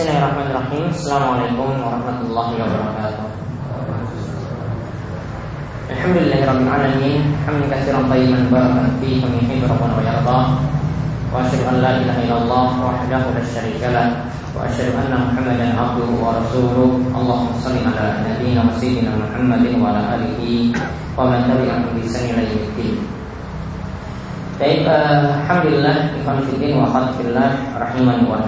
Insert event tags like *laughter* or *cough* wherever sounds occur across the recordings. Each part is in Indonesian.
Bismillahirrahmanirrahim. Assalamualaikum warahmatullahi wabarakatuh. Alhamdulillahirabbil alamin. Hamdan katsiran tayyiban barakan fihi kama yuhibbu rabbuna wa yarda. Wa asyhadu an la ilaha illallah wahdahu la syarika wa asyhadu anna Muhammadan abduhu wa rasuluh. Allahumma shalli ala nabiyyina wa sayyidina Muhammadin wa ala alihi wa man tabi'ahum bi ihsan ila yaumil Baik, uh, Alhamdulillah Ikhwan Fiddin wa Khadfillah Rahimani wa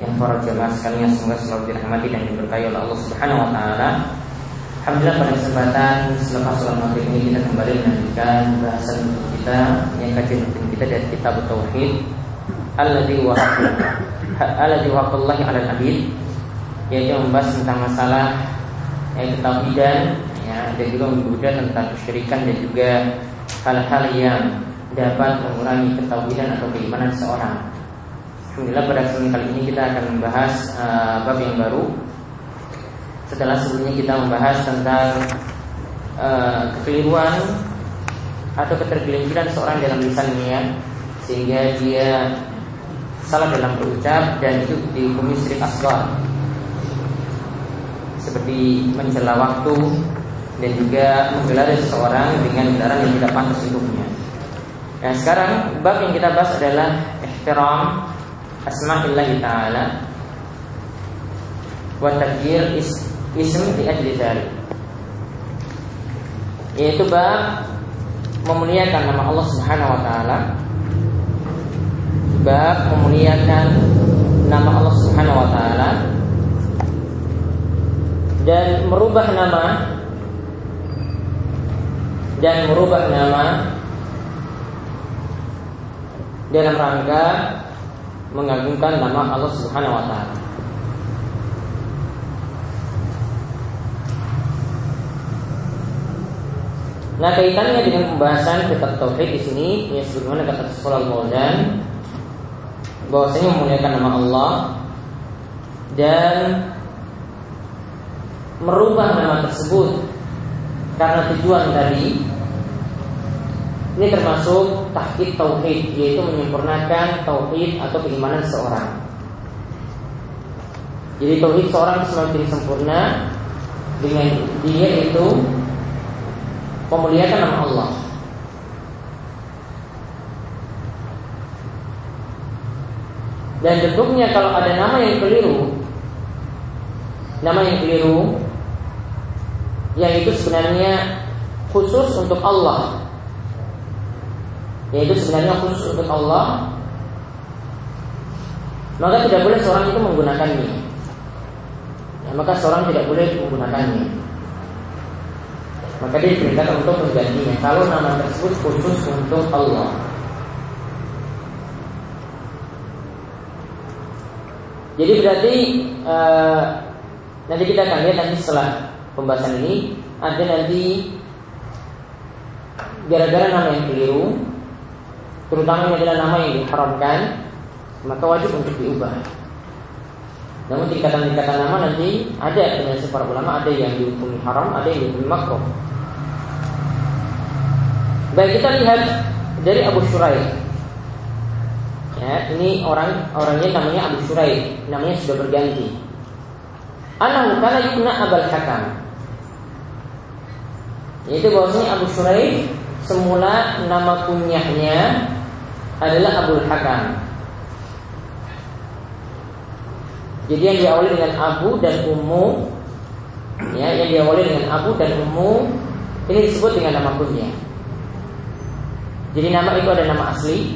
Yang para jemaah sekalian Semoga selalu dirahmati dan diberkahi oleh Allah Subhanahu Wa Taala. Alhamdulillah pada kesempatan Selepas sholat maghrib ini kita kembali melanjutkan Bahasan untuk kita Yang kajian rutin kita dari kitab Tauhid Alladhi Alladhi waqallahi ala nabi Yaitu membahas tentang masalah Yang ketauhidan ya, Dan juga menggoda tentang kesyirikan Dan juga hal-hal yang dapat mengurangi ketauhidan atau keimanan seorang. Alhamdulillah pada kesempatan kali ini kita akan membahas uh, bab yang baru. Setelah sebelumnya kita membahas tentang uh, kekeliruan atau ketergelinciran seorang dalam lisannya sehingga dia salah dalam berucap dan itu dihukumi syirik. Seperti mencela waktu dan juga menggelar seseorang dengan gelaran yang tidak pantas untuknya. Nah sekarang bab yang kita bahas adalah ihtiram asma'illah ta'ala wa is, ism di ajli. Yaitu bab memuliakan nama Allah Subhanahu wa taala. Bab memuliakan nama Allah Subhanahu wa taala dan merubah nama dan merubah nama dalam rangka mengagungkan nama Allah Subhanahu wa taala. Nah kaitannya dengan pembahasan kitab tauhid di sini ya sebagaimana kata sekolah Maulana bahwasanya memuliakan nama Allah dan merubah nama tersebut karena tujuan tadi ini termasuk tahkid tauhid yaitu menyempurnakan tauhid atau keimanan seorang. Jadi tauhid seorang semakin sempurna dengan dia itu memuliakan nama Allah. Dan tentunya kalau ada nama yang keliru, nama yang keliru, yang itu sebenarnya khusus untuk Allah, yaitu sebenarnya khusus untuk Allah, maka tidak boleh seorang itu menggunakannya. Ya, maka seorang tidak boleh menggunakannya. Maka dia diperintahkan untuk menggantinya. Kalau nama tersebut khusus untuk Allah. Jadi berarti uh, nanti kita akan lihat nanti setelah pembahasan ini ada nanti gara-gara nama yang keliru, terutama yang adalah nama yang diharamkan, maka wajib untuk diubah. Namun tingkatan-tingkatan nama nanti ada penjelasan para ulama, ada yang dihukumi haram, ada yang dihukumi makruh. Baik kita lihat dari Abu Shuraih. Ya, ini orang orangnya namanya Abu Shuraih, namanya sudah berganti. Anahu kana yukna Abul Hakam. Yaitu bahwasanya Abu Shuraih semula nama kunyahnya adalah Abul Hakam. Jadi yang diawali dengan Abu dan Ummu ya, yang diawali dengan Abu dan Ummu ini disebut dengan nama kunyah. Jadi nama itu ada nama asli,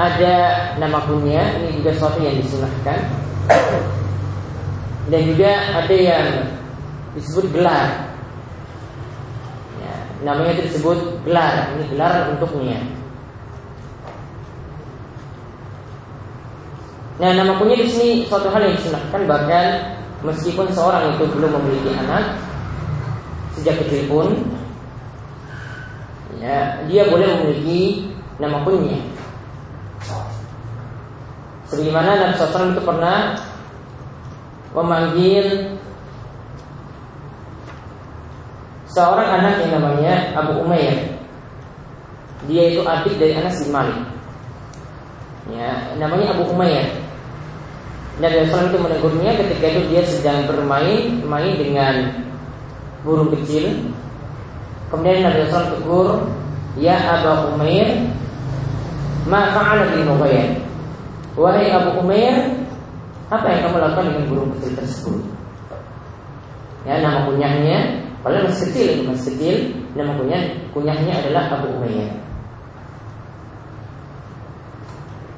ada nama kunyah, ini juga sesuatu yang disunahkan. Dan juga ada yang disebut gelar. Ya, namanya itu disebut gelar. Ini gelar untuknya. Nah, nama kunyah di sini suatu hal yang disunahkan bahkan meskipun seorang itu belum memiliki anak sejak kecil pun ya, dia boleh memiliki nama kunyah. Sebagaimana Nabi SAW itu pernah memanggil seorang anak yang namanya Abu Umayyah. Dia itu adik dari Anas bin Malik. Ya, namanya Abu Umayyah. Nabi SAW itu menegurnya ketika itu dia sedang bermain main dengan burung kecil. Kemudian Nabi SAW tegur, Ya Abu Umair, ma fa'ala bin Nughair. Wahai Abu Umair, apa yang kamu lakukan dengan burung kecil tersebut? Ya, nama kunyahnya, padahal masih kecil masih kecil, nama kunyah kunyahnya adalah Abu Umair.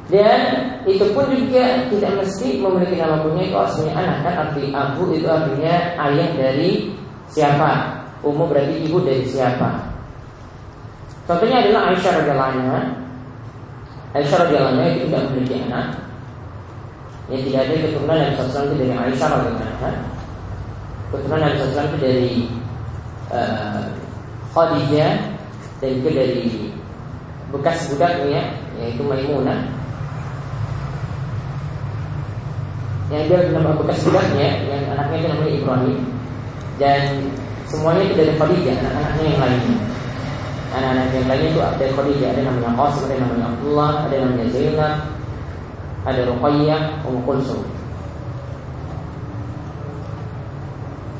Dan itu pun juga tidak mesti memiliki nama kunyah itu aslinya anak kan? Arti abu itu artinya ayah dari siapa? Umum berarti ibu dari siapa? Contohnya adalah Aisyah anha. Aisyah radhiyallahu anha itu tidak memiliki anak. Yang tidak ada keturunan Nabi SAW itu dari Aisyah radhiyallahu anha. Keturunan Nabi SAW itu dari uh, Khadijah dan juga dari bekas budaknya yaitu Maimunah yang dia nama bekas budaknya yang anaknya itu namanya Ibrahim. Dan semuanya itu dari Khadijah anak-anaknya yang lainnya anak-anak yang lainnya itu dari Khadijah. Ada namanya Qasim ada namanya Abdullah ada namanya Zainab ada Ruqayyah Ummu Kulsum.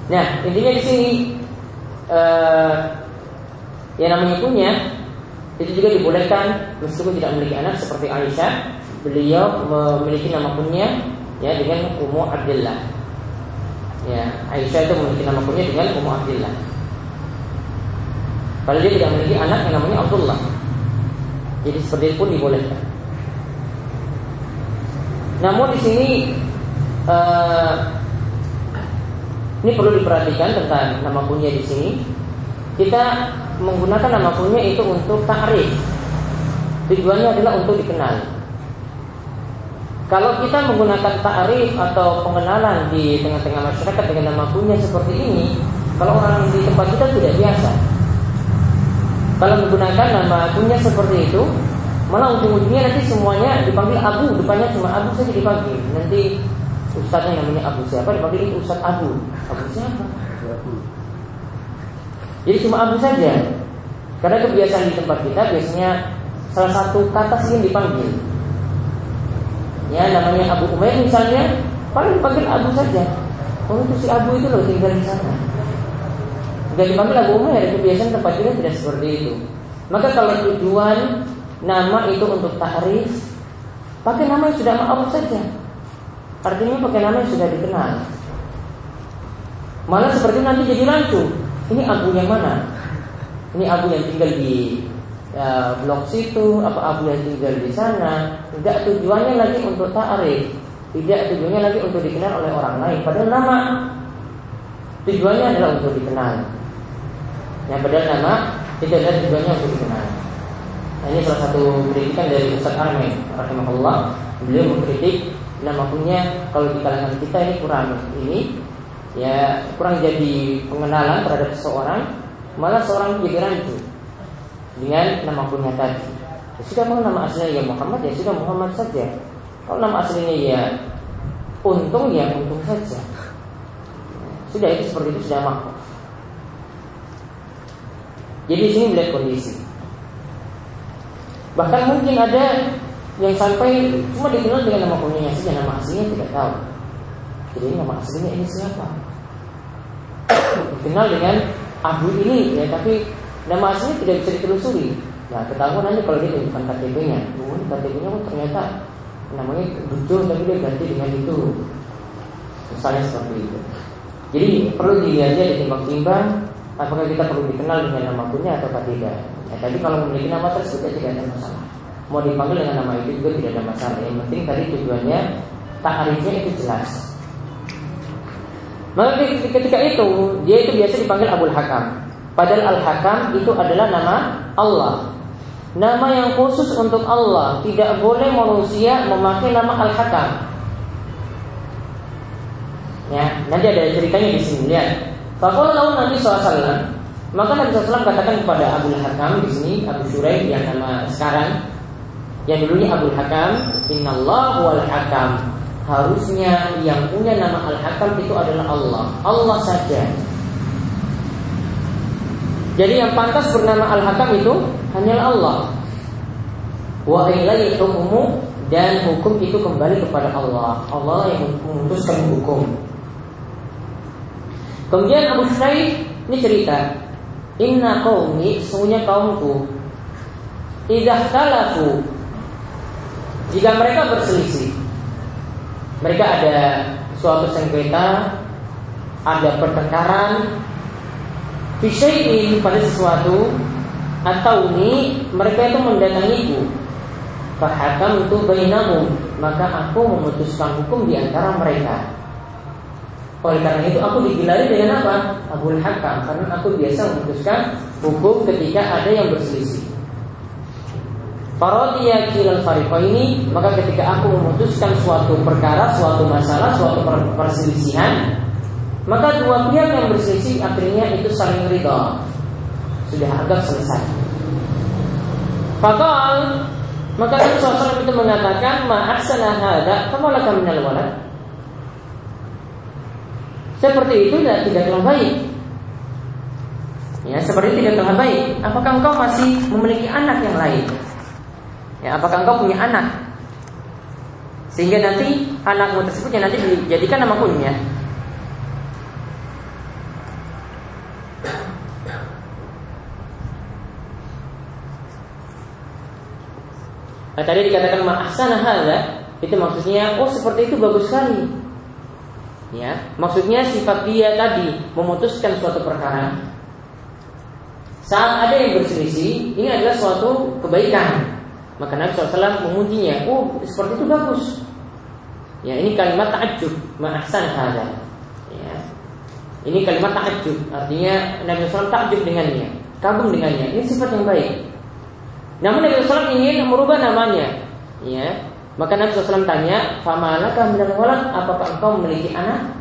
Nah intinya di sini uh, yang namanya punya itu juga dibolehkan meskipun tidak memiliki anak seperti Aisyah beliau memiliki nama punya ya dengan Ummu Abdullah. Ya, Aisyah itu memiliki nama kunyah dengan Ummu Abdullah. Padahal dia tidak memiliki anak yang namanya Abdullah. Jadi seperti itu pun dibolehkan. Namun di sini uh, ini perlu diperhatikan tentang nama kunyah di sini. Kita menggunakan nama kunyah itu untuk ta'rif. Tujuannya adalah untuk dikenal. Kalau kita menggunakan ta'rif atau pengenalan di tengah-tengah masyarakat dengan nama kunyah seperti ini, kalau orang di tempat kita tidak biasa. Kalau menggunakan nama kunyah seperti itu, malah ujung-ujungnya nanti semuanya dipanggil Abu, depannya cuma Abu saja dipanggil. Nanti ustadznya namanya Abu siapa dipanggil Ustadz Abu. Abu siapa? Jadi cuma Abu saja. Karena kebiasaan di tempat kita biasanya salah satu kata sih yang dipanggil ya namanya Abu Umair misalnya paling dipanggil Abu saja. Oh itu si Abu itu loh tinggal di sana. Gak dipanggil Abu Umair itu biasanya tempat kita tidak seperti itu. Maka kalau tujuan nama itu untuk ta'rif pakai nama yang sudah ma'ruf saja. Artinya pakai nama yang sudah dikenal. Malah seperti nanti jadi langsung ini Abu yang mana? Ini Abu yang tinggal di ya, blok situ apa abu yang tinggal di sana. Tidak tujuannya lagi untuk ta'arif tidak tujuannya lagi untuk dikenal oleh orang lain. Padahal nama tujuannya adalah untuk dikenal. Ya padahal nama tidak ada tujuannya untuk dikenal. Nah, ini salah satu kritikan dari Ustaz Armin rahimahullah. Beliau mengkritik nama punya. Kalau di kalangan kita ini kurang ini ya kurang jadi pengenalan terhadap seseorang malah seorang jadi rancu dengan nama kunyah tadi. Ya, sudah mau nama aslinya ya Muhammad ya sudah Muhammad saja. Kalau nama aslinya ya untung ya untung saja. Sudah itu seperti itu sudah makhluk. Jadi di sini melihat kondisi. Bahkan mungkin ada yang sampai cuma dikenal dengan nama kunyahnya saja, nama aslinya tidak tahu. Jadi nama aslinya ini siapa? Dikenal dengan Abu ini ya, tapi Nama aslinya tidak bisa ditelusuri. Nah, ketahuan nanti kalau dia tunjukkan KTP-nya. Oh, KTP-nya oh, ternyata namanya betul tapi dia ganti dengan itu. Misalnya seperti itu. Jadi perlu dilihat aja ditimbang-timbang apakah kita perlu dikenal dengan nama punya atau tidak. Ya, tapi kalau memiliki nama tersebut ya tidak ada masalah. Mau dipanggil dengan nama itu juga tidak ada masalah. Yang penting tadi tujuannya takarifnya itu jelas. Maka ketika itu dia itu biasa dipanggil Abul Hakam. Padahal Al-Hakam itu adalah nama Allah. Nama yang khusus untuk Allah. Tidak boleh manusia memakai nama Al-Hakam. Ya, nanti ada ceritanya di sini lihat. Fakola lalu Nabi SAW maka Nabi SAW katakan kepada Abu Hakam di sini Abu Shuraih yang nama sekarang yang dulunya Abu Hakam Innallahu wal Hakam Harusnya yang punya nama Al-Hakam itu adalah Allah Allah saja jadi yang pantas bernama Al-Hakam itu hanyalah Allah. Wa ilaihi hukmu dan hukum itu kembali kepada Allah. Allah yang memutuskan hukum. Kemudian Abu Syaikh ini cerita, Inna qaumi, sesungguhnya kaumku, idah talafu, jika mereka berselisih, mereka ada suatu sengketa, ada pertengkaran, Fisyai'in pada sesuatu Atau ini mereka itu mendatangiku Fahakam itu bainahum Maka aku memutuskan hukum di antara mereka. Oleh karena itu aku digilari dengan apa? Abul Hakam Karena aku biasa memutuskan hukum ketika ada yang berselisih. Farodiyah kilal ini Maka ketika aku memutuskan suatu perkara Suatu masalah, suatu perselisihan maka dua pihak yang berselisih akhirnya itu saling ridha. Sudah agak selesai. Fakal maka Nabi SAW itu mengatakan Ma'aksana hadha Kamalaka minal walad Seperti itu tidak, tidak telah baik Ya, seperti itu tidak telah baik Apakah engkau masih memiliki anak yang lain? Ya, apakah engkau punya anak? Sehingga nanti anakmu tersebut yang nanti dijadikan nama kunyah Nah, tadi dikatakan ma'ahsana hadza itu maksudnya oh seperti itu bagus sekali. Ya, maksudnya sifat dia tadi memutuskan suatu perkara. Saat ada yang berselisih, ini adalah suatu kebaikan. Maka Nabi SAW memujinya, oh seperti itu bagus. Ya, ini kalimat ta'ajub, ma'ahsan hadza. Ya. Ini kalimat ta'ajub, artinya Nabi SAW takjub dengannya, kagum dengannya. Ini sifat yang baik. Namun Nabi SAW ingin merubah namanya. Ya. Maka Nabi SAW tanya, Famalaka minal walad, apakah engkau memiliki anak?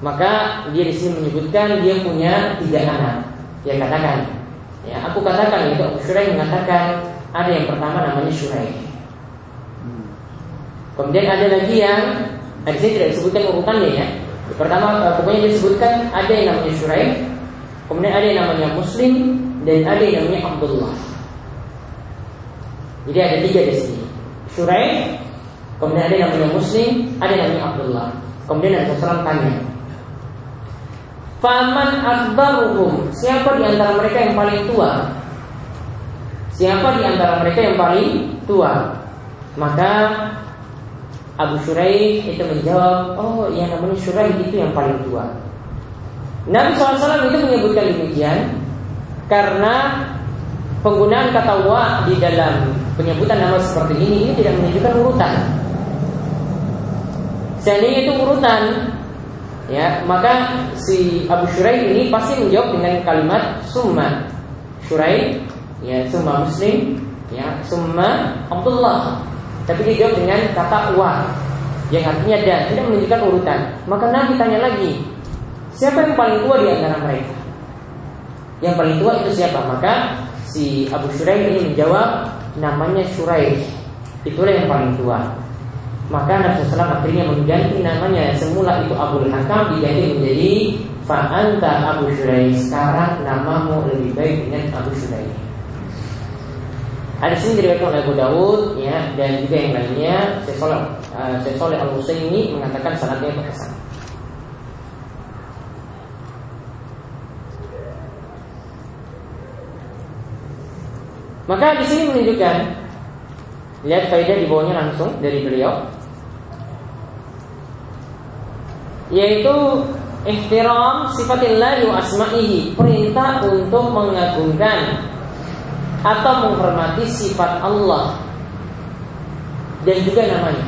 Maka dia di sini menyebutkan dia punya tiga anak. Dia katakan, ya aku katakan itu Abu Syurai mengatakan ada yang pertama namanya Syurai. Kemudian ada lagi yang nah, di sini tidak disebutkan urutannya ya. Pertama eh, pokoknya disebutkan ada yang namanya Syurai, kemudian ada yang namanya Muslim dan ada yang namanya Abdullah. Jadi ada tiga di sini. Syuraih, kemudian ada namanya Muslim, ada namanya Abdullah. Kemudian ada seorang tanya, Faman akbaruhum Siapa di antara mereka yang paling tua? Siapa di antara mereka yang paling tua? Maka Abu Shuraih itu menjawab Oh yang namanya Shuraih itu yang paling tua Nabi SAW itu menyebutkan demikian Karena penggunaan kata wa di dalam penyebutan nama seperti ini ini tidak menunjukkan urutan. Seandainya itu urutan, ya maka si Abu Shuraih ini pasti menjawab dengan kalimat summa Shuraih, ya summa Muslim, ya summa Abdullah. Tapi dia jawab dengan kata wa yang artinya dan tidak menunjukkan urutan. Maka Nabi tanya lagi, siapa yang paling tua di antara mereka? Yang paling tua itu siapa? Maka si Abu Shuraih ini menjawab namanya Shuraih itulah yang paling tua. Maka Nabi SAW akhirnya mengganti namanya. Semula itu Abu Hakam diganti menjadi Fa'anta Abu Shuraih sekarang namamu lebih baik dengan Abu Shuraih Hadis ini diriwayatkan oleh Abu Dawud ya dan juga yang lainnya. Syekh Saleh Al Husaini mengatakan sanadnya itu Maka di sini menunjukkan lihat faedah di bawahnya langsung dari beliau yaitu ihtiram sifatillah wa asma'ihi perintah untuk mengagungkan atau menghormati sifat Allah dan juga namanya.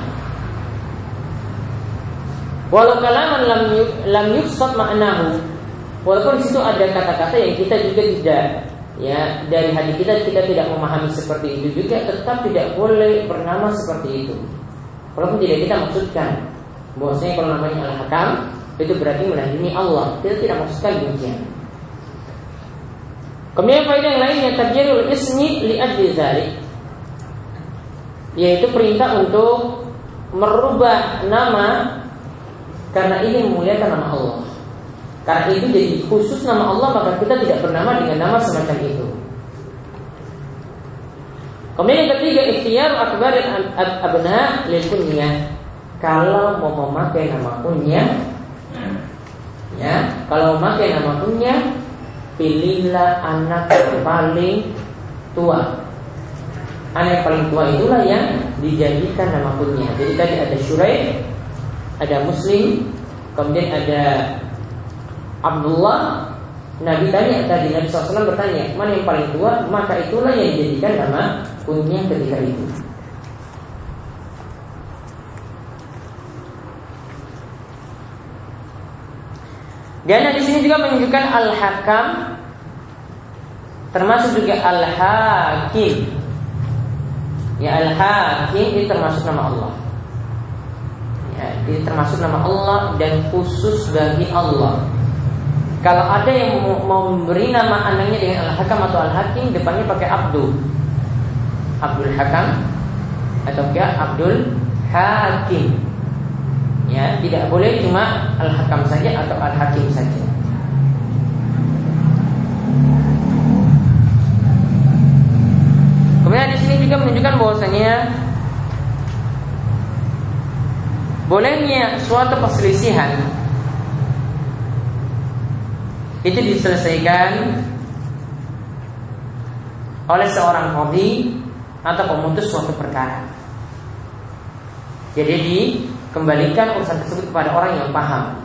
Walau kalaman lam lam yuksad maknahu walaupun situ ada kata-kata yang kita juga tidak ya dari hadis kita kita tidak memahami seperti itu juga tetap tidak boleh bernama seperti itu. Walaupun tidak kita maksudkan. Bahwasanya kalau namanya al-hakam itu berarti menandingi Allah. Kita tidak maksudkan demikian. Kemudian faedah yang lain yang terjadi ismi li ajli yaitu perintah untuk merubah nama karena ingin memuliakan nama Allah karena itu jadi khusus nama Allah maka kita tidak bernama dengan nama semacam itu. Kemudian yang ketiga ikhtiar akbar abna lil. Kalau mau memakai nama kunyah ya, kalau memakai nama kunyah pilihlah anak yang paling tua. Anak yang paling tua itulah yang dijadikan nama kunyah. Jadi tadi ada Syuraih, ada Muslim, kemudian ada Abdullah. Nabi tanya tadi Nabi SAW bertanya mana yang paling tua maka itulah yang dijadikan nama kunyah ketika itu. Dan di sini juga menunjukkan al-hakam termasuk juga al-hakim. Ya al-hakim itu termasuk nama Allah. Ya, ini termasuk nama Allah dan khusus bagi Allah. Kalau ada yang mau memberi nama anaknya dengan al-hakam atau al-hakim, depannya pakai Abdul. Abdul Hakam atau enggak Abdul Hakim. Ya, tidak boleh cuma al-hakam saja atau al-hakim saja. Kemudian di sini juga menunjukkan bahwasanya bolehnya suatu perselisihan itu diselesaikan oleh seorang qadhi atau pemutus suatu perkara. Jadi di kembalikan urusan tersebut kepada orang yang paham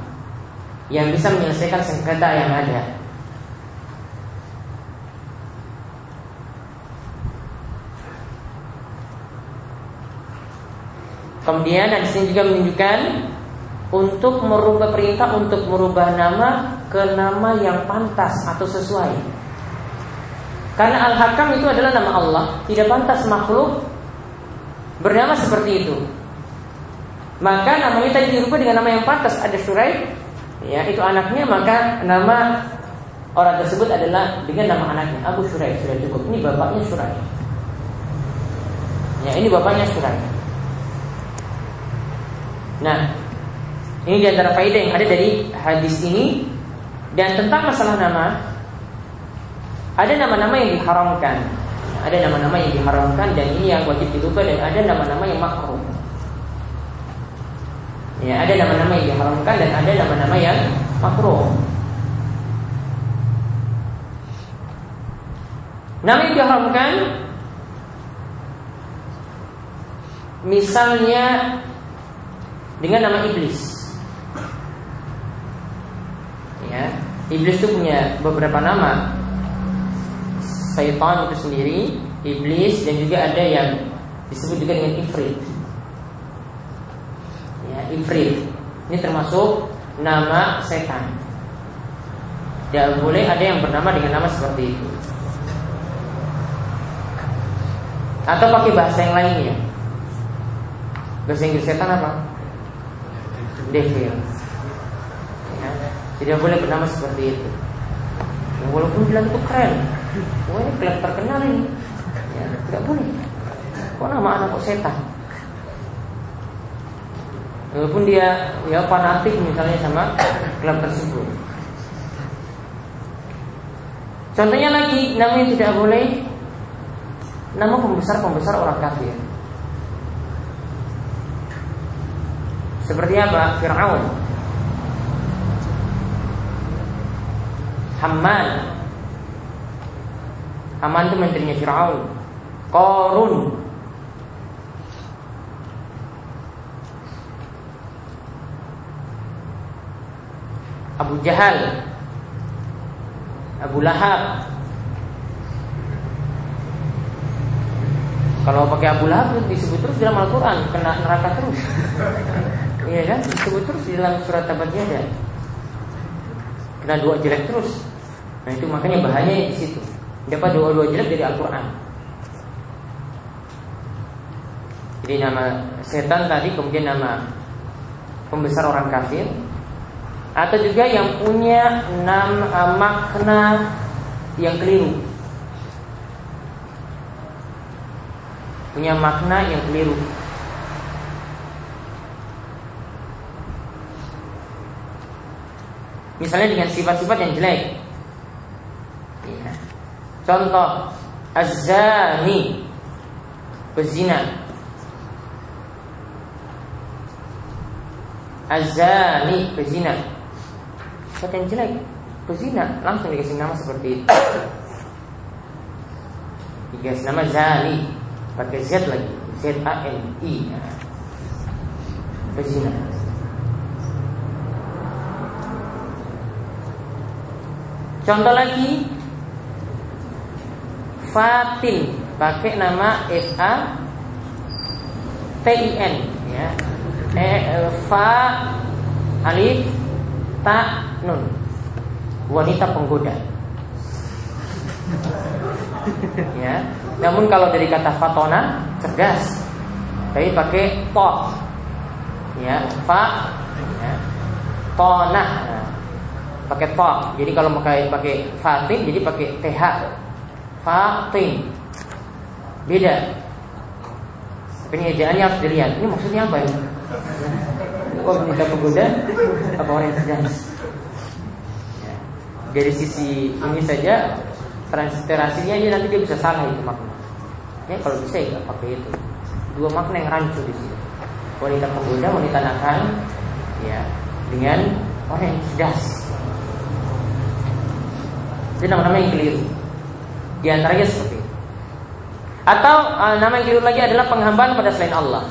yang bisa menyelesaikan sengketa yang ada. Kemudian di sini juga menunjukkan untuk merubah perintah untuk merubah nama ke nama yang pantas atau sesuai. Karena Al-Hakam itu adalah nama Allah, tidak pantas makhluk bernama seperti itu. Maka namanya tadi dirubah dengan nama yang pantas. Ada Surai Ya itu anaknya maka nama orang tersebut adalah dengan nama anaknya Abu Surai sudah cukup. Ini bapaknya Surai Ya ini bapaknya Surai Nah ini di antara faedah yang ada dari hadis ini dan tentang masalah nama ada nama-nama yang diharamkan ada nama-nama yang diharamkan dan ini yang wajib dilupa dan ada nama-nama yang makruh Ya, ada nama-nama yang diharamkan dan ada nama-nama yang makruh. Nama yang diharamkan misalnya dengan nama iblis. Ya, iblis itu punya beberapa nama. Syaitan itu sendiri, iblis dan juga ada yang disebut juga dengan ifrit ifrit. Ini termasuk nama setan. Tidak boleh ada yang bernama dengan nama seperti itu. Atau pakai bahasa yang lainnya. Bahasa Inggris setan apa? Devil. Ya, tidak boleh bernama seperti itu. Ya, walaupun bilang itu keren, wah ini klub terkenal ini. Ya, tidak boleh. Kok nama anak kok setan? Walaupun dia ya fanatik misalnya sama klub tersebut. Contohnya lagi namanya tidak boleh nama pembesar-pembesar orang kafir. Seperti apa? Fir'aun Haman. Haman itu menterinya Fir'aun. Korun Abu Jahal. Abu Lahab. Kalau pakai Abu Lahab disebut terus dalam Al-Quran. Kena neraka terus. *laughs* Iya kan? Disebut terus dalam surat Tabat Yada Kena dua jelek terus Nah itu makanya bahaya di situ Dapat dua-dua jelek dari Al-Quran Jadi nama setan tadi kemudian nama pembesar orang kafir atau juga yang punya enam uh, makna yang keliru. Punya makna yang keliru. Misalnya dengan sifat-sifat yang jelek. Contoh, az pezina. Azani pezina. Siapa yang jelek? Pezina langsung dikasih nama seperti itu. Dikasih nama Zani pakai Z lagi Z A N I pezina. Contoh lagi Fatin pakai nama F A T I N ya. E, e, fa alif ta nun. Wanita penggoda. *laughs* ya. Namun kalau dari kata fatona cerdas. Tapi pakai to. Ya, fa ya. Tona. Nah, pakai to. Jadi kalau pakai pakai fatin jadi pakai th. Fatin. Beda. Tapi ini ejaannya harus dilihat. Ini maksudnya apa ini? Kok minta pegoda? Apa orang yang? Ya. Dari sisi ini saja transliterasinya aja nanti dia bisa salah itu makna. Ya kalau bisa ya pakai itu. Dua makna yang rancu di sini. Wanita pegoda, wanita nakal, ya dengan orang yang cerdas. Itu nama-nama yang keliru. Di antaranya seperti itu. Atau uh, nama yang keliru lagi adalah penghambaan pada selain Allah.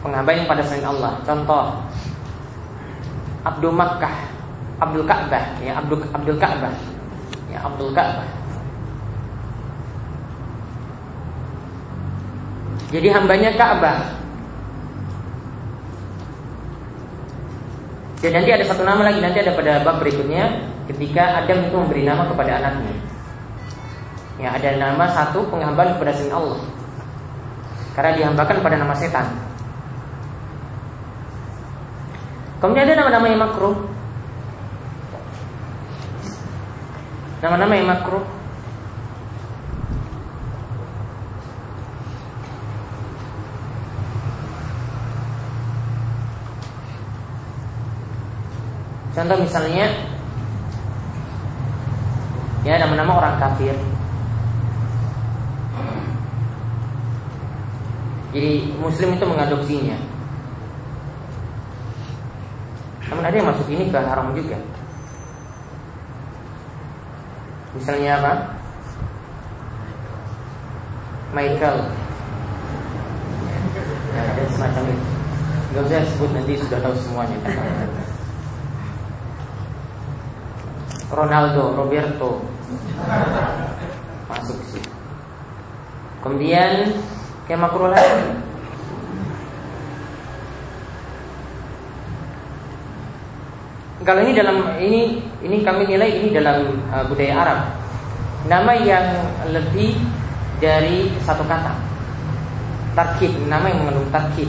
Penghambaan pada selain Allah. Contoh Abdul Makkah, Abdul Ka'bah, ya Abdul Abdul Ka'bah. Ya Abdul Ka'bah. Jadi hambanya Ka'bah. Dan nanti ada satu nama lagi nanti ada pada bab berikutnya ketika Adam itu memberi nama kepada anaknya. Ya ada nama satu penghambaan kepada selain Allah. Karena dihambakan pada nama setan. Kemudian ada nama-nama yang makruh. Nama-nama yang makruh. Contoh misalnya Ya nama-nama orang kafir Jadi muslim itu mengadopsinya. Namun ada yang masuk ini ke haram juga. Misalnya apa? Michael. Ya, Ada semacam itu. Gak usah sebut nanti sudah tahu semuanya. Ronaldo, Roberto. Masuk sih. Kemudian kayak makruh lagi. Kalau ini dalam ini ini kami nilai ini dalam uh, budaya Arab. Nama yang lebih dari satu kata. Tarkib, nama yang mengandung tarkib.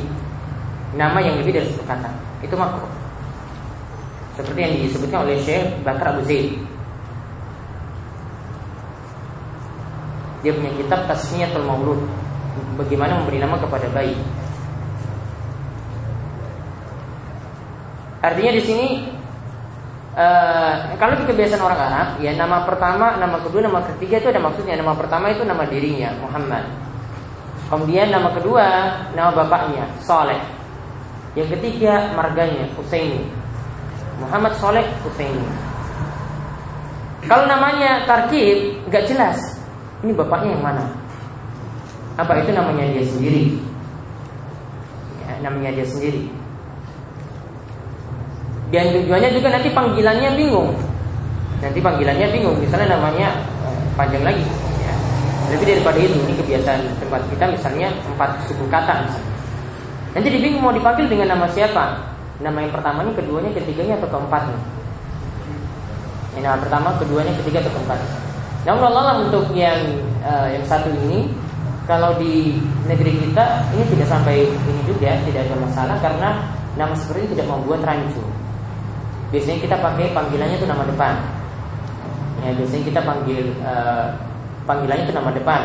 Nama yang lebih dari satu kata. Itu makruh. Seperti yang disebutkan oleh Syekh Bakar Abu Zaid Dia punya kitab Tasmiyatul Maulud Bagaimana memberi nama kepada bayi. Artinya di sini uh, Kalau di kebiasaan orang Arab Ya nama pertama, nama kedua, nama ketiga itu ada maksudnya. Nama pertama itu nama dirinya Muhammad. Kemudian nama kedua Nama bapaknya Saleh. Yang ketiga marganya Husaini. Muhammad Soleh Husaini. Kalau namanya tarkib nggak jelas, ini bapaknya yang mana? Apa itu namanya dia sendiri? Ya, namanya dia sendiri. Dan tujuannya juga nanti panggilannya bingung. Nanti panggilannya bingung. Misalnya namanya eh, panjang lagi. Ya. Lebih daripada itu, ini kebiasaan tempat kita misalnya empat suku kata misalnya. Nanti dibingung mau dipanggil dengan nama siapa? Nama yang pertama ini, keduanya, ketiganya atau keempatnya? Yang nama pertama, keduanya, ketiga atau keempat. Namun Allah untuk yang uh, yang satu ini kalau di negeri kita ini tidak sampai ini juga tidak ada masalah karena nama seperti ini tidak membuat rancu. Biasanya kita pakai panggilannya itu nama depan. Ya, biasanya kita panggil uh, panggilannya itu nama depan.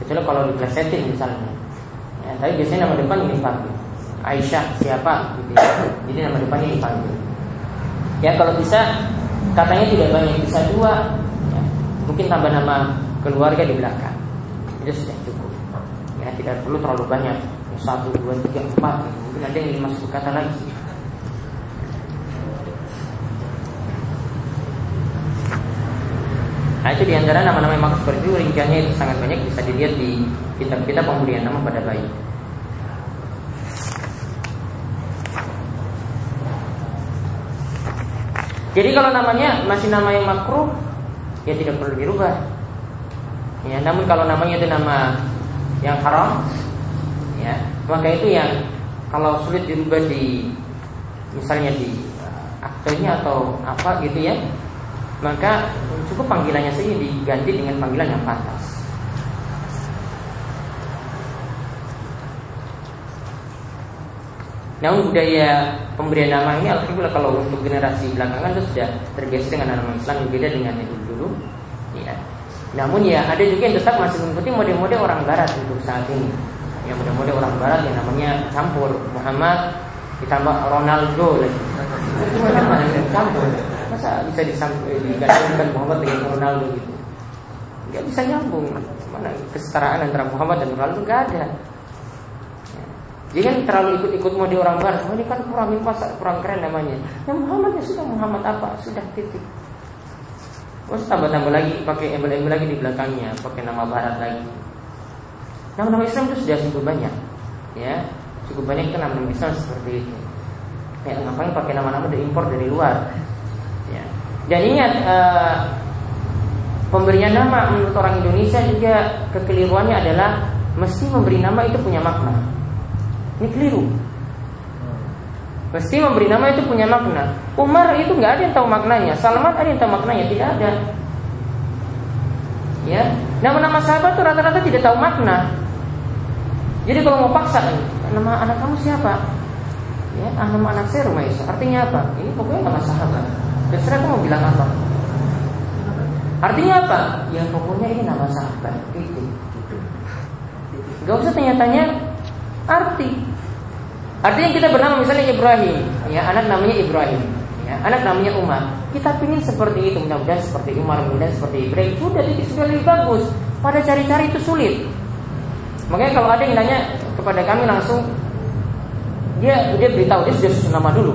Kecuali kalau diplesetin misalnya. Ya, tapi biasanya nama depan ini panggil. Aisyah siapa gitu ya. Jadi nama depannya dipanggil. Ya kalau bisa katanya tidak banyak bisa dua, ya. mungkin tambah nama keluarga di belakang. Itu sudah cukup. Tidak perlu terlalu banyak satu dua tiga empat mungkin ada yang lima sepuluh kata lagi Nah itu di antara nama-nama yang maksud seperti itu rinciannya itu sangat banyak bisa dilihat di kitab-kitab pemberian nama pada bayi. Jadi kalau namanya masih nama yang makruh, ya tidak perlu dirubah. Ya, namun kalau namanya itu nama yang haram, ya, maka itu yang kalau sulit dirubah di misalnya di uh, aktenya atau apa gitu ya, maka cukup panggilannya saja diganti dengan panggilan yang pantas. Namun budaya pemberian nama ini alhamdulillah kalau untuk generasi belakangan itu sudah tergeser dengan nama Islam beda dengan yang dulu. Ya. Namun ya ada juga yang tetap masih mengikuti mode-mode orang Barat untuk saat ini. Ya mode-mode orang Barat yang namanya campur Muhammad ditambah Ronaldo lagi. Itu yang campur? Masa bisa digabungkan Muhammad dengan Ronaldo gitu? Gak bisa nyambung. Mana kesetaraan antara Muhammad dan Ronaldo gak ada. Jangan terlalu ikut-ikut mode orang barat. Oh, ini kan kurang pasar, kurang keren namanya. Ya Muhammad ya sudah Muhammad apa? Sudah titik. Terus tambah-tambah lagi pakai embel-embel lagi di belakangnya, pakai nama barat lagi. Nama-nama Islam itu sudah cukup banyak. Ya, cukup banyak kan nama-nama Islam seperti itu. Ya, ngapain pakai nama-nama diimpor dari luar? Ya. Dan ingat uh, pemberian nama menurut orang Indonesia juga kekeliruannya adalah mesti memberi nama itu punya makna. Ini keliru. Mesti memberi nama itu punya makna. Umar itu nggak ada yang tahu maknanya. Salman ada yang tahu maknanya, tidak ada. Ya, nama-nama sahabat itu rata-rata tidak tahu makna. Jadi kalau mau paksa, nama anak kamu siapa? Ya, ah, nama anak saya Rumaisa. Artinya apa? Ini pokoknya nama sahabat. Terserah kamu bilang apa. Artinya apa? Ya pokoknya ini nama sahabat. Itu. Gak usah tanya-tanya arti. Artinya kita bernama misalnya Ibrahim, ya anak namanya Ibrahim, ya anak namanya Umar. Kita ingin seperti itu, mudah-mudahan seperti Umar, mudah-mudahan seperti Ibrahim. Sudah itu sudah lebih bagus. Pada cari-cari itu sulit. Makanya kalau ada yang nanya kepada kami langsung, dia dia beritahu dia sudah susun nama dulu.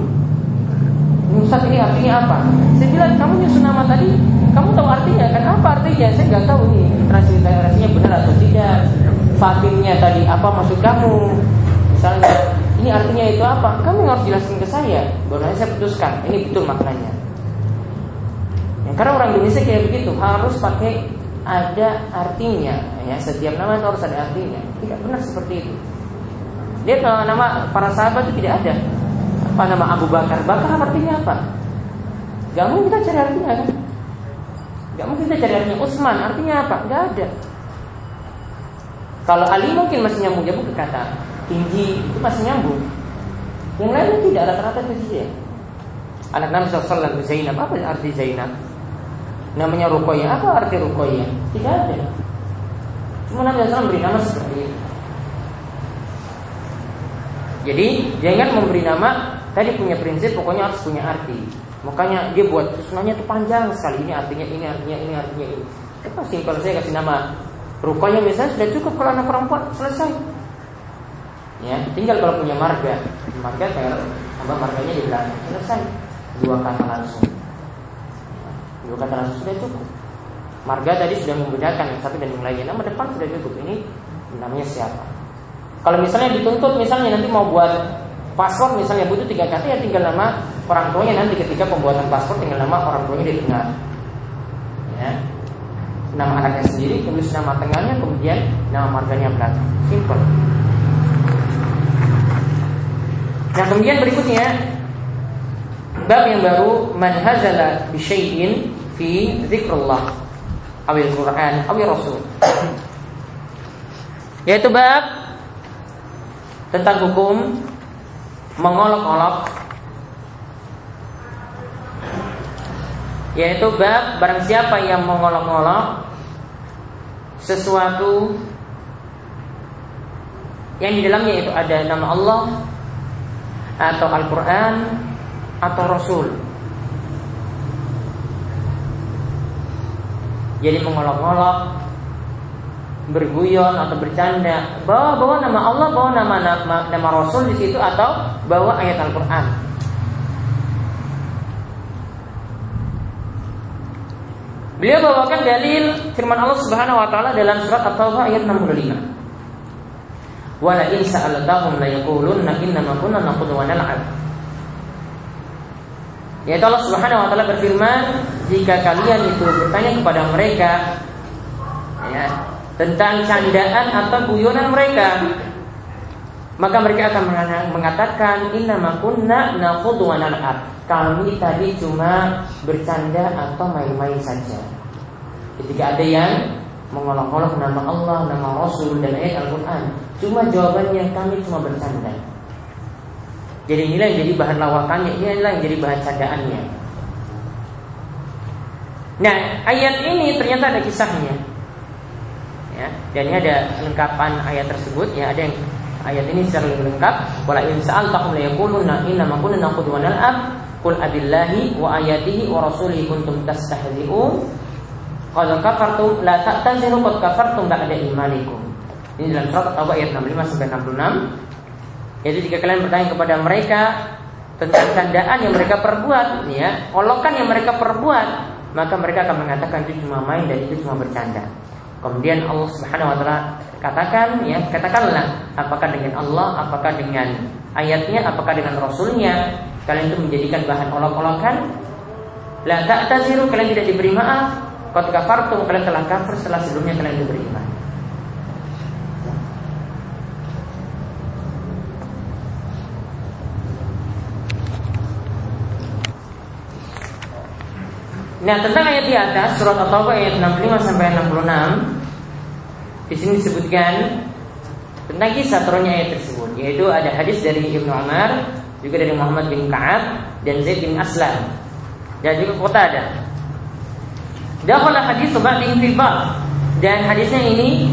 Ustaz ini artinya apa? Saya bilang kamu nyusun nama tadi, kamu tahu artinya kan apa artinya? Saya nggak tahu nih transliterasinya benar atau tidak. Fatimnya tadi apa maksud kamu? Misalnya ini artinya itu apa? Kamu harus jelaskan ke saya. Baru saya putuskan ini betul maknanya. Ya, karena orang Indonesia kayak begitu harus pakai ada artinya ya setiap nama itu harus ada artinya tidak benar seperti itu dia nama para sahabat itu tidak ada apa nama Abu Bakar? Bakar artinya apa? Gak mungkin kita cari artinya kan? Gak mungkin kita cari artinya Utsman artinya apa? Gak ada. Kalau Ali mungkin masih nyambung nyambung ke kata tinggi itu masih nyambung. Yang lain tidak rata-rata itu saja. Anak Nabi SAW Zainab apa arti Zainab? Namanya Rukoya apa arti Rukoya? Tidak ada. Cuma Nabi SAW beri nama seperti itu. Jadi jangan memberi nama Tadi punya prinsip pokoknya harus punya arti. Makanya dia buat susunannya itu panjang sekali. Ini artinya ini artinya ini artinya ini. Itu simpel saya kasih nama Rupanya misalnya sudah cukup kalau anak perempuan selesai. Ya, tinggal kalau punya marga, marga tinggal tambah marganya di belakang selesai. Dua kata langsung. Dua kata langsung sudah cukup. Marga tadi sudah membedakan yang satu dan yang lainnya. Nama depan sudah cukup. Ini namanya siapa? Kalau misalnya dituntut misalnya nanti mau buat Paspor misalnya butuh tiga kata ya tinggal nama orang tuanya nanti ketika pembuatan paspor tinggal nama orang tuanya di tengah. Ya. Nama anaknya sendiri, tulis nama tengahnya, kemudian nama marganya belakang. Simple. Nah kemudian berikutnya. Bab yang baru man hazala fi dzikrullah. Awil Quran awil Rasul. Yaitu bab tentang hukum mengolok-olok. Yaitu bab barang siapa yang mengolok-olok sesuatu yang di dalamnya itu ada nama Allah atau Al-Quran atau Rasul. Jadi mengolok-olok berguyon atau bercanda, bawa bawa nama Allah, bawa nama nama, nama Rasul di situ atau bawa ayat Al-Qur'an. Beliau bawakan dalil firman Allah Subhanahu wa taala dalam surat At-Taubah ayat 65. Wala in sa'altahum la yaqulunna inna ma kunna naqulu wa nal'ab. Ya Allah Subhanahu wa taala berfirman, jika kalian itu bertanya kepada mereka ya, tentang candaan atau guyonan mereka, maka mereka akan mengatakan inna ma kunna naqulu wa nal'ab. Kami tadi cuma bercanda atau main-main saja. Ketika ada yang mengolok-olok nama Allah, nama Rasul dan ayat Al-Quran, cuma jawabannya kami cuma bercanda. Jadi inilah yang jadi bahan lawakannya, inilah yang jadi bahan candaannya. Nah, ayat ini ternyata ada kisahnya. Ya, dan ini ada lengkapan ayat tersebut ya, ada yang ayat ini secara lebih lengkap. Wala in sa'altahum la yaquluna inna ma kunna naqud wa nal'ab qul abillahi wa ayatihi wa rasulihi kuntum tastahzi'un kalau kafartum la ta'taziru qad kafartum ba'da imanikum. Ini dalam surat At-Taubah ayat 65 sampai 66. Jadi jika kalian bertanya kepada mereka tentang candaan yang mereka perbuat, ya, olokan yang mereka perbuat, maka mereka akan mengatakan itu cuma main dan itu cuma bercanda. Kemudian Allah Subhanahu wa taala katakan ya, katakanlah apakah dengan Allah, apakah dengan ayatnya, apakah dengan rasulnya kalian itu menjadikan bahan olok-olokan? La ta'taziru kalian tidak diberi maaf. Qad kafartum kalian telah kafir setelah sebelumnya kalian itu beriman. Nah tentang ayat di atas surat At-Taubah ayat 65 sampai 66 di sini disebutkan tentang kisah turunnya ayat tersebut yaitu ada hadis dari Ibnu Umar juga dari Muhammad bin Ka'ab dan Zaid bin Aslam dan juga kota ada. Dakhala hadis ba'din fil dan hadisnya ini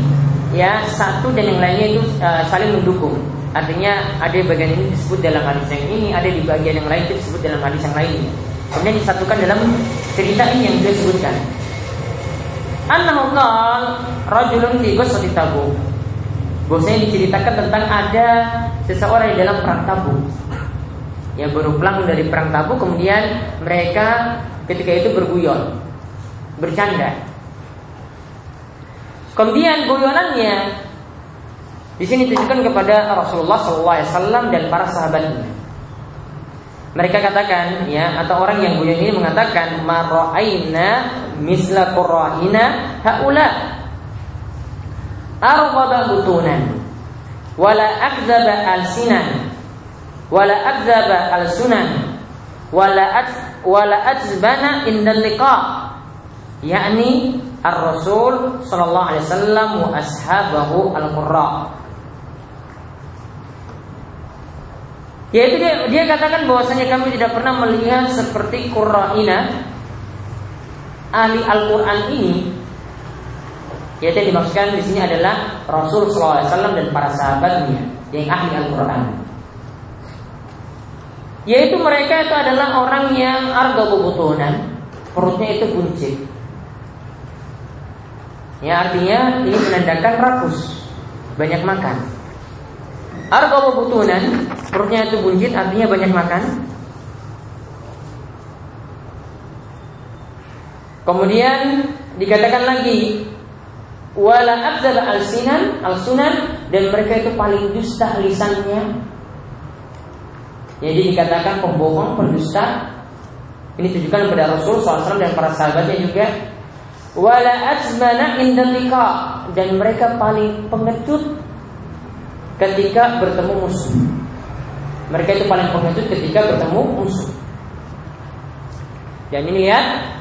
ya satu dan yang lainnya itu uh, saling mendukung. Artinya ada bagian ini disebut dalam hadis yang ini, ada di bagian yang lain disebut dalam hadis yang lainnya. Kemudian disatukan dalam cerita ini yang dia sebutkan. Annahu qal rajulun fi ghazwati Tabuk. Bosnya diceritakan tentang ada seseorang di dalam perang Tabuk. Yang baru pulang dari perang Tabuk kemudian mereka ketika itu berguyon, bercanda. Kemudian guyonannya di sini ditujukan kepada Rasulullah SAW dan para sahabatnya. Mereka katakan ya atau orang yang guyon ini mengatakan mara'aina misla qurra'ina haula arghaba butunan wala akzaba alsinan wala akzaba alsunan wala at, wala atzbana indal liqa yakni ar-rasul sallallahu alaihi wasallam wa ashabahu al-qurra Yaitu dia, dia katakan bahwasanya kami tidak pernah melihat seperti Qur'ina ahli Al-Qur'an ini yaitu yang dimaksudkan di sini adalah Rasul SAW dan para sahabatnya yang ahli Al-Quran. Yaitu mereka itu adalah orang yang arga butunan, perutnya itu buncit. Ya artinya ini menandakan rakus, banyak makan. Arga butunan perutnya itu buncit artinya banyak makan. Kemudian dikatakan lagi wala abzal al-sinan al-sunan dan mereka itu paling dusta lisannya. Jadi dikatakan pembohong, pendusta. Ini tujukan kepada Rasul SAW dan para sahabatnya juga. Wala azmana indalika dan mereka paling pengecut ketika bertemu musuh. Mereka itu paling pengecut ketika bertemu musuh. Dan ini lihat,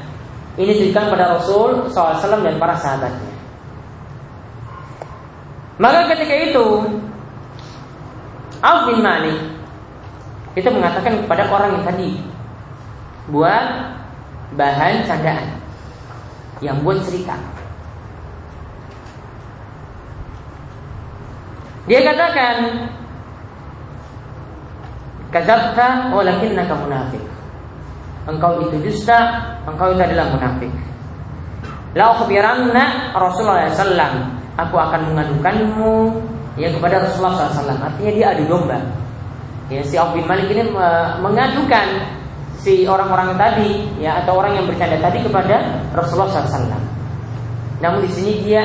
ini ditujukan pada Rasul SAW dan para sahabatnya. Maka ketika itu Auf bin Malik itu mengatakan kepada orang yang tadi buat bahan candaan yang buat cerita. Dia katakan Kadzabta walakinnaka munafik. Engkau itu dusta, engkau itu adalah munafik. La ukhbiranna Rasulullah sallallahu aku akan mengadukanmu ya kepada Rasulullah SAW. Artinya dia adu domba. Ya, si Auf bin Malik ini mengadukan si orang-orang tadi ya atau orang yang bercanda tadi kepada Rasulullah SAW. Namun di sini dia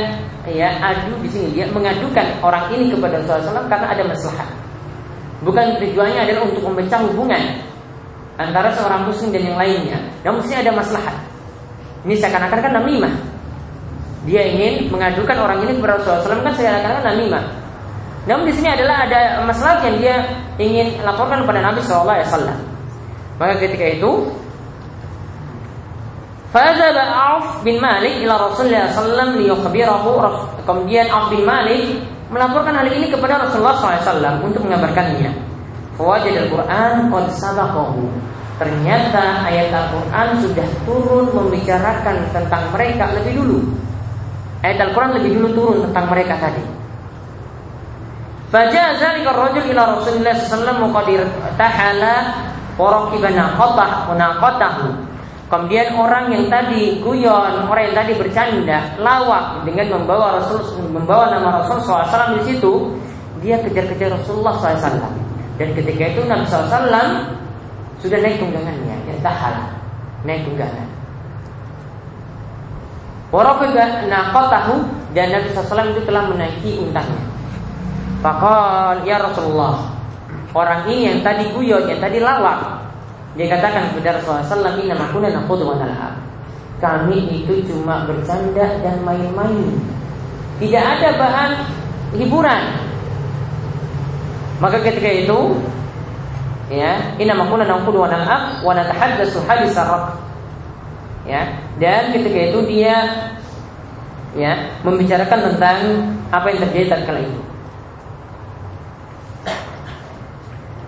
ya adu di sini dia mengadukan orang ini kepada Rasulullah SAW karena ada masalah. Bukan tujuannya adalah untuk memecah hubungan antara seorang muslim dan yang lainnya. Namun di sini ada masalah. Ini seakan-akan kan namimah. Dia ingin mengadukan orang ini kepada Rasulullah SAW kan seakan-akan namimah. Namun di sini adalah ada masalah yang dia ingin laporkan kepada Nabi SAW. Maka ketika itu Fadzaba Auf bin Malik ila Rasulullah sallallahu liyukhbirahu kemudian Auf bin Malik melaporkan hal ini kepada Rasulullah SAW untuk mengabarkannya. Fawajad al-Quran qad sabaqahu. Ternyata ayat Al-Quran sudah turun membicarakan tentang mereka lebih dulu. Ayat Al-Quran lebih dulu turun tentang mereka tadi. Faja'a zalika ar-rajul ila Rasulullah sallallahu alaihi wasallam Warokibana kotah munakotahu Kemudian orang yang tadi guyon, orang yang tadi bercanda, lawak dengan membawa Rasul, membawa nama Rasul SAW di situ, dia kejar-kejar Rasulullah SAW. Dan ketika itu Nabi SAW sudah naik tunggangannya, yang tahal, naik tunggangan. Warokibana kotahu dan Nabi SAW itu telah menaiki untangnya. Fakal ya Rasulullah, Orang ini yang tadi guyon, yang tadi lawak. Dia katakan kepada Rasulullah SAW Inna makuna nakudu wa Kami itu cuma bercanda dan main-main. Tidak ada bahan hiburan. Maka ketika itu ya inna makuna naqudu wa nal'ab wa natahaddatsu hadis ya dan ketika itu dia ya membicarakan tentang apa yang terjadi tatkala itu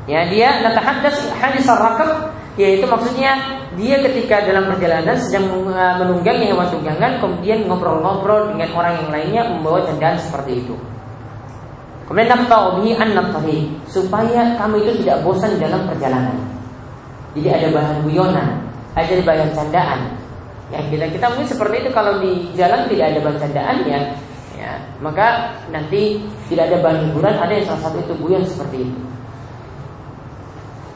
Ya, dia natahaddas hadis rakab yaitu maksudnya dia ketika dalam perjalanan sedang uh, menunggangi hewan tunggangan kemudian ngobrol-ngobrol dengan orang yang lainnya membawa candaan seperti itu. Kemudian naqta'u bihi an supaya kami itu tidak bosan dalam perjalanan. Jadi ada bahan guyonan, ada bahan candaan. Ya kita kita mungkin seperti itu kalau di jalan tidak ada bahan candaan ya, ya maka nanti tidak ada bahan hiburan, ada yang salah satu itu guyon seperti itu.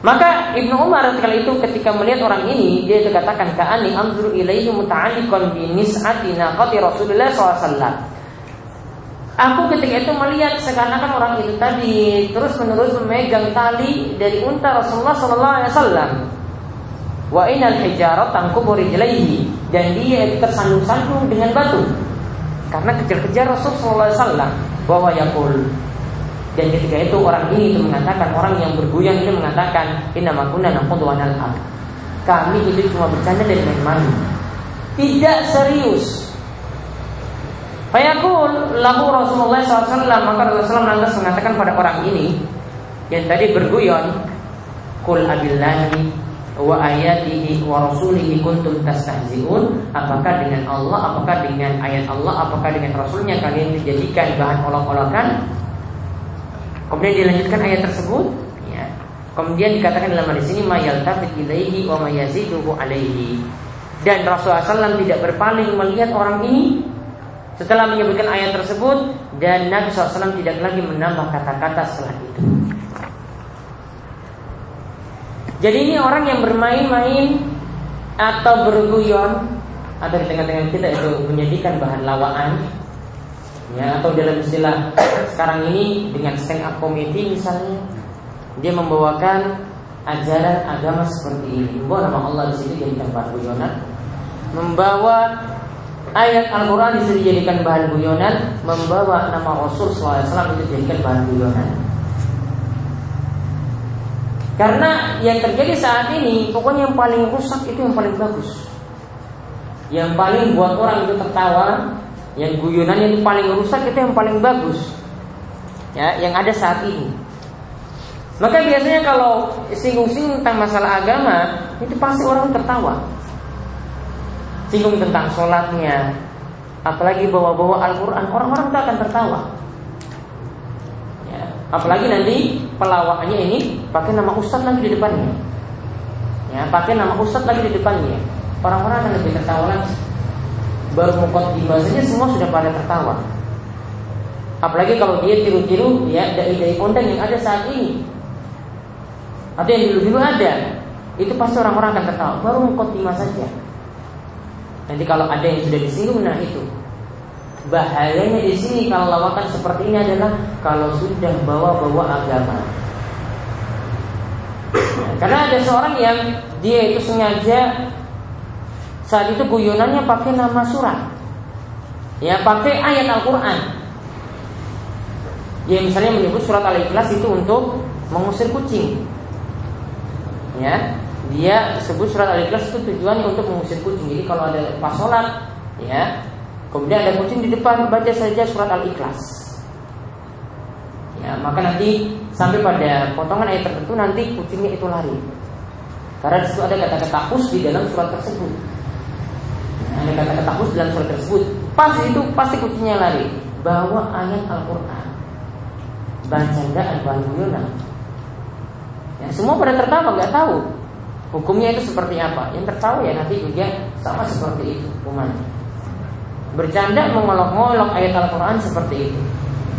Maka Ibnu Umar ketika itu ketika melihat orang ini dia katakan ka'ani anzuru ilaihi muta'alliqan bi nis'ati naqati Rasulullah SAW. Aku ketika itu melihat seakan-akan orang itu tadi terus menerus memegang tali dari unta Rasulullah Sallallahu Alaihi Wasallam. Wa inal hijarat tangkubu rijlaihi dan dia itu tersandung-sandung dengan batu karena kejar-kejar Rasulullah Sallallahu Alaihi Wasallam bahwa yakul dan ketika itu orang ini itu mengatakan orang yang berguyon ini mengatakan inna makuna naqudu wa nal'ab. Kami itu cuma bercanda dan main-main. Tidak serius. Fayaqul lahu Rasulullah SAW maka Rasulullah lantas mengatakan pada orang ini yang tadi berguyon, kul abillahi wa ayatihi wa rasulihi kuntum tastahzi'un apakah dengan Allah apakah dengan ayat Allah apakah dengan rasulnya kalian dijadikan bahan olok-olokan Kemudian dilanjutkan ayat tersebut ya. Kemudian dikatakan dalam hadis ini wa mayaziduhu alaihi. Dan Rasulullah SAW tidak berpaling melihat orang ini setelah menyebutkan ayat tersebut dan Nabi SAW tidak lagi menambah kata-kata setelah itu. Jadi ini orang yang bermain-main atau berguyon atau di tengah-tengah kita itu menjadikan bahan lawaan ya atau dalam istilah sekarang ini dengan stand up comedy misalnya dia membawakan ajaran agama seperti ini. Membawa nama Allah di sini jadi tempat guyonan. Membawa ayat Al-Quran di sini dijadikan bahan guyonan. Membawa nama Rasul SAW itu dijadikan bahan guyonan. Karena yang terjadi saat ini pokoknya yang paling rusak itu yang paling bagus. Yang paling buat orang itu tertawa yang guyonannya yang paling rusak itu yang paling bagus. Ya yang ada saat ini. Maka biasanya kalau singgung-singgung tentang masalah agama itu pasti orang tertawa. Singgung tentang sholatnya. Apalagi bawa-bawa Al-Quran orang-orang itu akan tertawa. Ya, apalagi nanti pelawaknya ini pakai nama ustadz lagi di depannya. Ya pakai nama ustadz lagi di depannya. Orang-orang akan lebih tertawa lagi baru mukot saja semua sudah pada tertawa. Apalagi kalau dia tiru-tiru ya dai-dai kondang yang ada saat ini. Atau yang dulu-dulu ada. Itu pasti orang-orang akan tertawa. Baru mukotimah saja. Nanti kalau ada yang sudah disinggung, nah itu bahayanya di sini kalau lawakan seperti ini adalah kalau sudah bawa-bawa agama. Karena ada seorang yang dia itu sengaja saat itu guyonannya pakai nama surat. Ya, pakai ayat Al-Qur'an. Dia misalnya menyebut surat Al-Ikhlas itu untuk mengusir kucing. Ya, dia sebut surat Al-Ikhlas itu tujuannya untuk mengusir kucing. Jadi kalau ada pas sholat, ya, kemudian ada kucing di depan, baca saja surat Al-Ikhlas. Ya, maka nanti sampai pada potongan ayat tertentu nanti kucingnya itu lari. Karena di situ ada kata-kata us di dalam surat tersebut. Ada kata-kata us dalam surat tersebut. Pas itu pasti kucingnya lari. Bawa ayat Al-Quran. Bacandaan, bahan guyonan. Ya, semua pada tertawa nggak tahu hukumnya itu seperti apa. Yang tertawa ya nanti juga sama seperti itu hukumannya. Bercanda mengolok-ngolok ayat Al-Quran seperti itu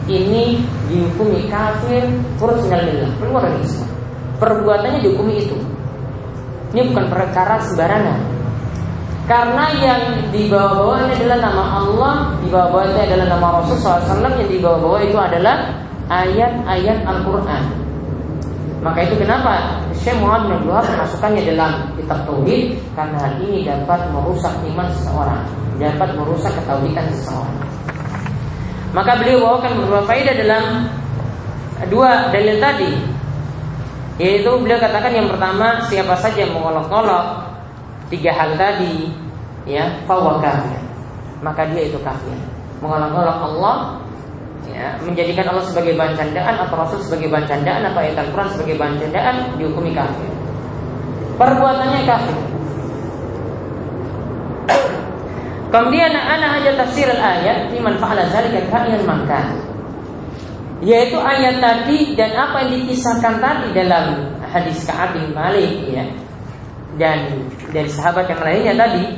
Ini dihukumi kafir Furus Keluar dari Islam Perbuatannya dihukumi itu ini bukan perkara sembarangan. Karena yang dibawa-bawa ini adalah nama Allah, dibawa-bawa itu adalah nama Rasul SAW, yang dibawa-bawa itu adalah ayat-ayat Al-Quran. Maka itu kenapa Syekh Muhammad bin Abdul masukkannya dalam kitab Tauhid karena hal ini dapat merusak iman seseorang, dapat merusak ketauhidan seseorang. Maka beliau bawakan beberapa faedah dalam dua dalil tadi yaitu beliau katakan yang pertama siapa saja yang mengolok-olok tiga hal tadi ya fawa kafir. Maka dia itu kafir. Mengolok-olok Allah ya, menjadikan Allah sebagai bahan candaan atau Rasul sebagai bahan candaan atau ayat Al-Quran sebagai bahan candaan dihukumi kafir. Perbuatannya kafir. Kemudian anak aja tafsir ayat Iman fa'ala zalika ka'inan makan yaitu ayat tadi dan apa yang dikisahkan tadi dalam hadis Ka'ab bin Malik ya dan dari sahabat yang lainnya tadi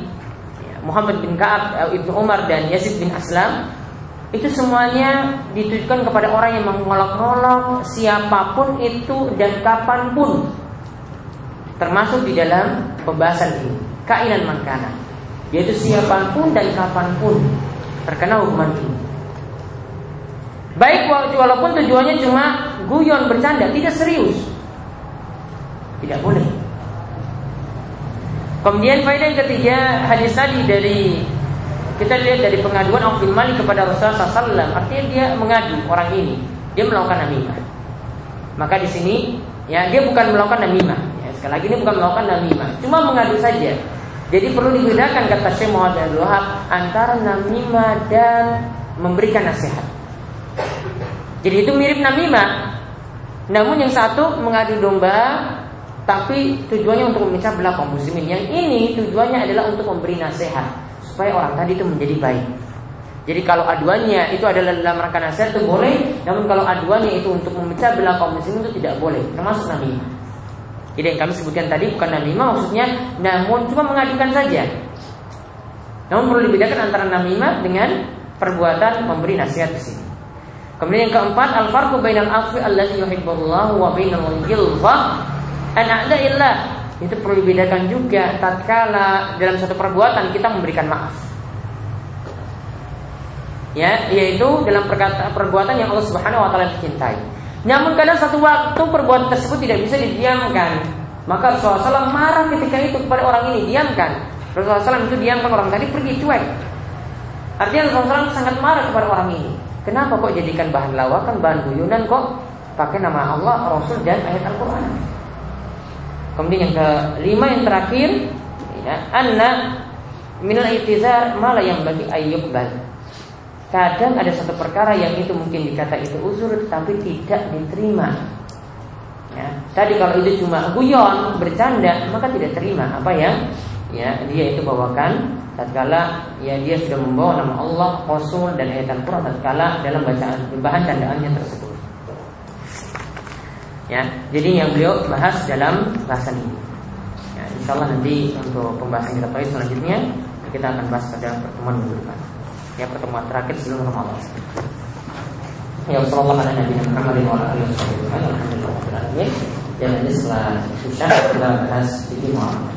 Muhammad bin Ka'ab eh, Ibnu Umar dan Yazid bin Aslam itu semuanya ditujukan kepada orang yang mengolok-olok siapa pun itu dan kapan pun termasuk di dalam pembahasan ini kainan mankana yaitu siapa pun dan kapan pun terkena hukuman ini Baik walaupun tujuannya cuma guyon bercanda, tidak serius. Tidak boleh. Kemudian faedah yang ketiga hadis tadi dari kita lihat dari pengaduan bin Malik kepada Rasulullah SAW artinya dia mengadu orang ini. Dia melakukan namimah. Maka di sini ya dia bukan melakukan namimah. Ya, sekali lagi ini bukan melakukan namimah. Cuma mengadu saja. Jadi perlu dibedakan kata Syekh Muhammad bin antara namimah dan memberikan nasihat. Jadi itu mirip namimah. Namun yang satu mengadu domba tapi tujuannya untuk memecah belah kaum muslimin. Yang ini tujuannya adalah untuk memberi nasihat supaya orang tadi itu menjadi baik. Jadi kalau aduannya itu adalah dalam rangka nasihat itu boleh, namun kalau aduannya itu untuk memecah belah kaum muslimin itu tidak boleh, termasuk namimah. Jadi yang kami sebutkan tadi bukan namimah maksudnya namun cuma mengadukan saja. Namun perlu dibedakan antara namimah dengan perbuatan memberi nasihat di sini. Kemudian yang keempat al-farqu bainal afwi allazi yuhibbullah wa bainal ghilza an a'da'illah. Itu perlu dibedakan juga tatkala dalam satu perbuatan kita memberikan maaf. Ya, yaitu dalam perkata, perbuatan yang Allah Subhanahu wa taala cintai. Namun kadang satu waktu perbuatan tersebut tidak bisa didiamkan. Maka Rasulullah SAW marah ketika itu kepada orang ini, diamkan. Rasulullah SAW itu diamkan orang tadi pergi cuek. Artinya Rasulullah SAW sangat marah kepada orang ini. Kenapa kok jadikan bahan lawakan, bahan guyonan kok pakai nama Allah, Rasul dan ayat Al-Quran? Kemudian yang kelima yang terakhir, ya, anna minal itizar malah yang bagi bal. Kadang ada satu perkara yang itu mungkin dikata itu uzur tapi tidak diterima. Ya, tadi kalau itu cuma guyon, bercanda, maka tidak terima apa yang ya dia itu bawakan tatkala ya dia sudah membawa nama Allah, Rasul dan ayat Al-Qur'an tatkala dalam bacaan bahan candaannya tersebut. Ya, jadi yang beliau bahas dalam bahasan ini. Ya, insya Allah nanti untuk pembahasan kita tahu selanjutnya kita akan bahas pada pertemuan minggu depan. Ya pertemuan terakhir sebelum Ramadan. Ya Rasulullah ala Nabi Muhammad wa ala alihi wa sahbihi Alhamdulillah Dan ini setelah Isya kita bahas fikih muamalah